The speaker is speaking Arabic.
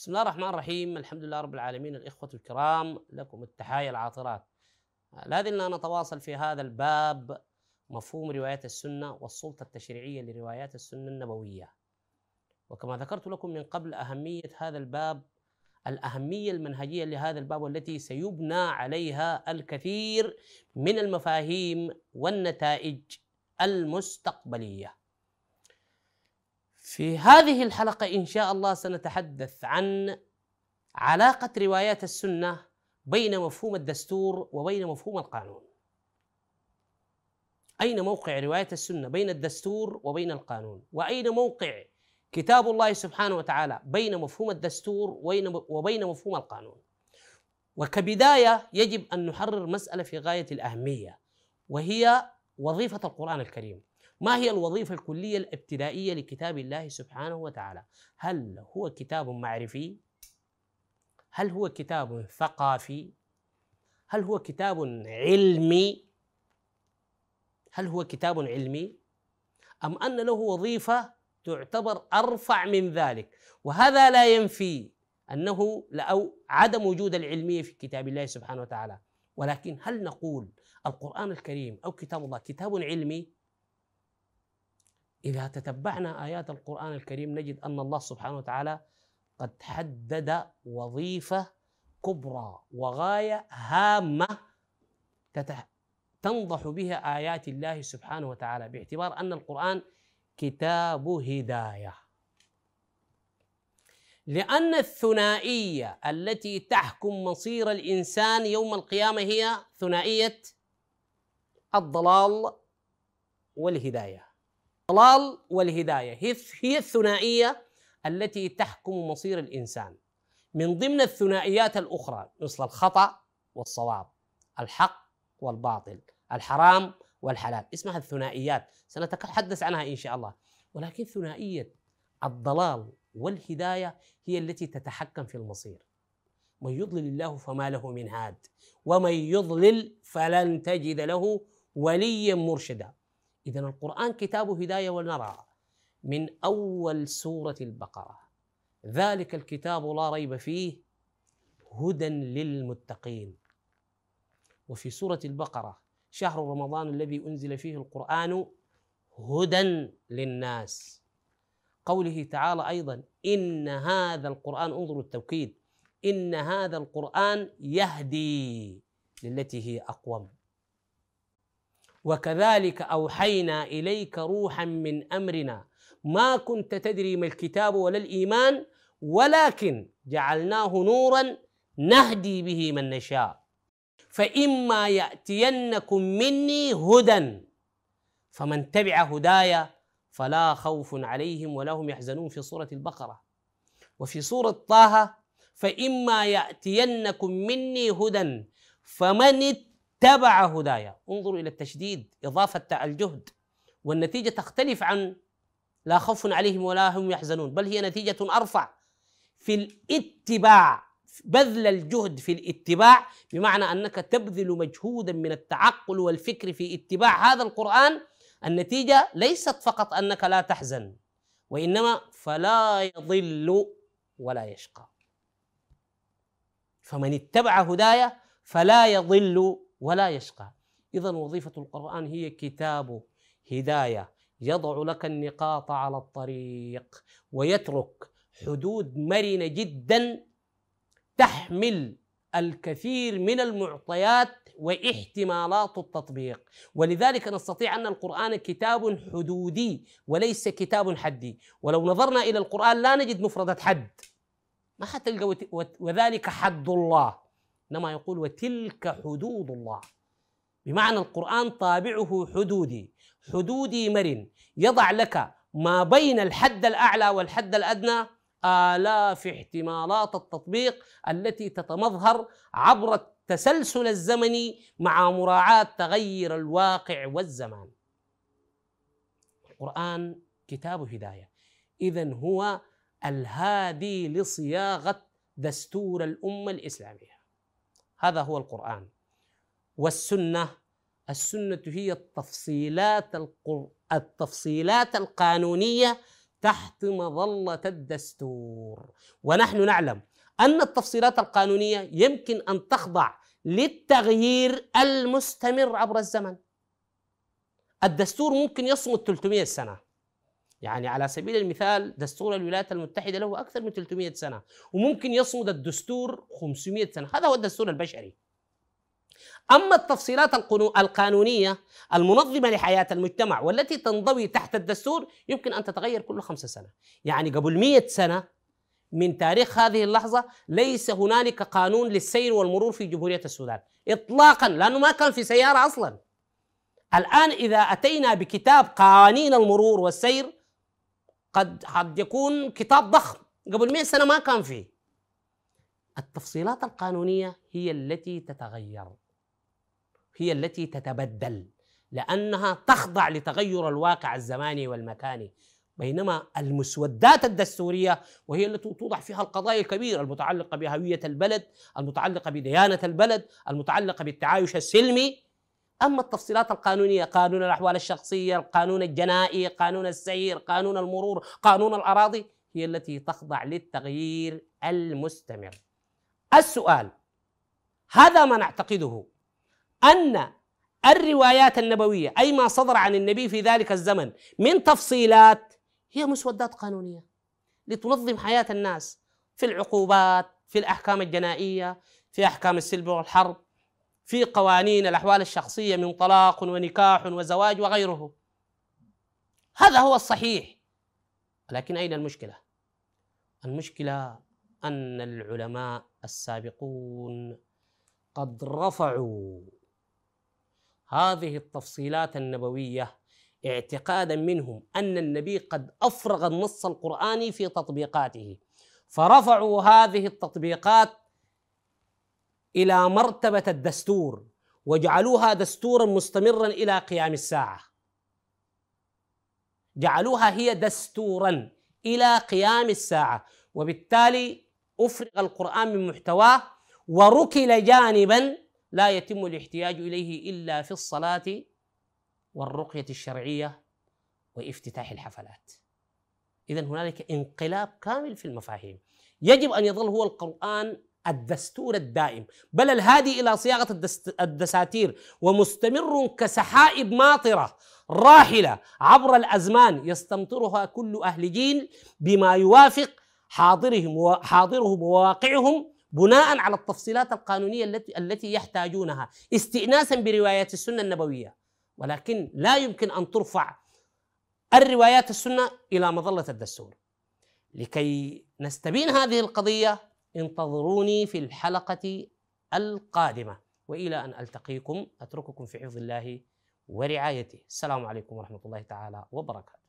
بسم الله الرحمن الرحيم. الحمد لله رب العالمين. الإخوة الكرام لكم التحايا العاطرات. لا زلنا نتواصل في هذا الباب مفهوم روايات السنة والسلطة التشريعية لروايات السنة النبوية. وكما ذكرت لكم من قبل أهمية هذا الباب الأهمية المنهجية لهذا الباب والتي سيبنى عليها الكثير من المفاهيم والنتائج المستقبلية. في هذه الحلقة إن شاء الله سنتحدث عن علاقة روايات السنة بين مفهوم الدستور وبين مفهوم القانون. أين موقع رواية السنة بين الدستور وبين القانون؟ وأين موقع كتاب الله سبحانه وتعالى بين مفهوم الدستور وبين مفهوم القانون؟ وكبداية يجب أن نحرر مسألة في غاية الأهمية وهي وظيفة القرآن الكريم. ما هي الوظيفة الكلية الابتدائية لكتاب الله سبحانه وتعالى؟ هل هو كتاب معرفي؟ هل هو كتاب ثقافي؟ هل هو كتاب علمي؟ هل هو كتاب علمي؟ أم أن له وظيفة تعتبر أرفع من ذلك؟ وهذا لا ينفي أنه أو عدم وجود العلمية في كتاب الله سبحانه وتعالى ولكن هل نقول القرآن الكريم أو كتاب الله كتاب علمي؟ إذا تتبعنا آيات القرآن الكريم نجد أن الله سبحانه وتعالى قد حدد وظيفة كبرى وغاية هامة تنضح بها آيات الله سبحانه وتعالى باعتبار أن القرآن كتاب هداية. لأن الثنائية التي تحكم مصير الإنسان يوم القيامة هي ثنائية الضلال والهداية. الضلال والهداية. هي الثنائية التي تحكم مصير الإنسان. من ضمن الثنائيات الأخرى مثل الخطأ والصواب الحق والباطل الحرام والحلال. اسمها الثنائيات. سنتحدث عنها إن شاء الله. ولكن ثنائية الضلال والهداية هي التي تتحكم في المصير. من يضلل الله فما له من هاد ومن يضلل فلن تجد له وليا مرشدا. إذا القرآن كتاب هداية ونرى من أول سورة البقرة. ذلك الكتاب لا ريب فيه هدى للمتقين. وفي سورة البقرة شهر رمضان الذي أنزل فيه القرآن هدى للناس. قوله تعالى أيضا إن هذا القرآن انظروا التوكيد إن هذا القرآن يهدي للتي هي أقوم. وكذلك أوحينا إليك روحا من أمرنا. ما كنت تدري ما الكتاب ولا الإيمان ولكن جعلناه نورا نهدي به من نشاء. فإما يأتينكم مني هدى فمن تبع هدايا فلا خوف عليهم ولا هم يحزنون في سورة البقرة. وفي سورة طه فإما يأتينكم مني هدى فمن اتبع هدايا. انظروا إلى التشديد إضافة الجهد. والنتيجة تختلف عن لا خوف عليهم ولا هم يحزنون بل هي نتيجة أرفع في الاتباع بذل الجهد في الاتباع بمعنى أنك تبذل مجهودا من التعقل والفكر في اتباع هذا القرآن. النتيجة ليست فقط أنك لا تحزن وإنما فلا يضل ولا يشقى. فمن اتبع هدايا فلا يضل ولا يشقى. إذا وظيفة القرآن هي كتاب هداية يضع لك النقاط على الطريق ويترك حدود مرنة جدا تحمل الكثير من المعطيات واحتمالات التطبيق. ولذلك نستطيع أن القرآن كتاب حدودي وليس كتاب حدي. ولو نظرنا إلى القرآن لا نجد مفردة حد. ما حتلقى وذلك حد الله. إنما يقول وتلك حدود الله بمعنى القرآن طابعه حدودي حدودي مرن يضع لك ما بين الحد الأعلى والحد الأدنى آلاف احتمالات التطبيق التي تتمظهر عبر التسلسل الزمني مع مراعاة تغير الواقع والزمان. القرآن كتاب هداية، إذا هو الهادي لصياغة دستور الأمة الإسلامية. هذا هو القرآن. والسنة السنة هي التفصيلات التفصيلات القانونية تحت مظلة الدستور. ونحن نعلم أن التفصيلات القانونية يمكن أن تخضع للتغيير المستمر عبر الزمن. الدستور ممكن يصمد 300 سنة. يعني على سبيل المثال دستور الولايات المتحدة له أكثر من 300 سنة وممكن يصمد الدستور 500 سنة. هذا هو الدستور البشري. أما التفصيلات القانونية المنظمة لحياة المجتمع والتي تنضوي تحت الدستور يمكن أن تتغير كل خمسة سنة. يعني قبل 100 سنة من تاريخ هذه اللحظة ليس هنالك قانون للسير والمرور في جمهورية السودان. اطلاقا لأنه ما كان في سيارة أصلا. الآن إذا أتينا بكتاب قوانين المرور والسير قد قد يكون كتاب ضخم. قبل 100 سنة ما كان فيه. التفصيلات القانونية هي التي تتغير. هي التي تتبدل. لأنها تخضع لتغير الواقع الزماني والمكاني. بينما المسودات الدستورية وهي التي توضع فيها القضايا الكبيرة المتعلقة بهوية البلد، المتعلقة بديانة البلد، المتعلقة بالتعايش السلمي أما التفصيلات القانونية قانون الأحوال الشخصية، القانون الجنائي، قانون السير، قانون المرور، قانون الأراضي هي التي تخضع للتغيير المستمر. السؤال هذا ما نعتقده أن الروايات النبوية أي ما صدر عن النبي في ذلك الزمن من تفصيلات هي مسودات قانونية لتنظم حياة الناس في العقوبات في الأحكام الجنائية في أحكام السلب والحرب في قوانين الأحوال الشخصية من طلاق ونكاح وزواج وغيره. هذا هو الصحيح. لكن أين المشكلة؟ المشكلة أن العلماء السابقون قد رفعوا هذه التفصيلات النبوية اعتقادا منهم أن النبي قد أفرغ النص القرآني في تطبيقاته. فرفعوا هذه التطبيقات إلى مرتبة الدستور وجعلوها دستورا مستمرا إلى قيام الساعة جعلوها هي دستورا إلى قيام الساعة وبالتالي أفرغ القرآن من محتواه وركل جانبا لا يتم الاحتياج إليه إلا في الصلاة والرقية الشرعية وافتتاح الحفلات. اذا هنالك انقلاب كامل في المفاهيم. يجب أن يظل هو القرآن الدستور الدائم. بل الهادي إلى صياغة الدساتير ومستمر كسحائب ماطرة راحلة عبر الأزمان يستمطرها كل أهل جيل بما يوافق حاضرهم وحاضرهم وواقعهم بناء على التفصيلات القانونية التي التي يحتاجونها استئناسا بروايات السنة النبوية. ولكن لا يمكن أن ترفع الروايات السنة إلى مظلة الدستور. لكي نستبين هذه القضية انتظروني في الحلقة القادمة. وإلى أن ألتقيكم أترككم في حفظ الله ورعايته. السلام عليكم ورحمة الله تعالى وبركاته.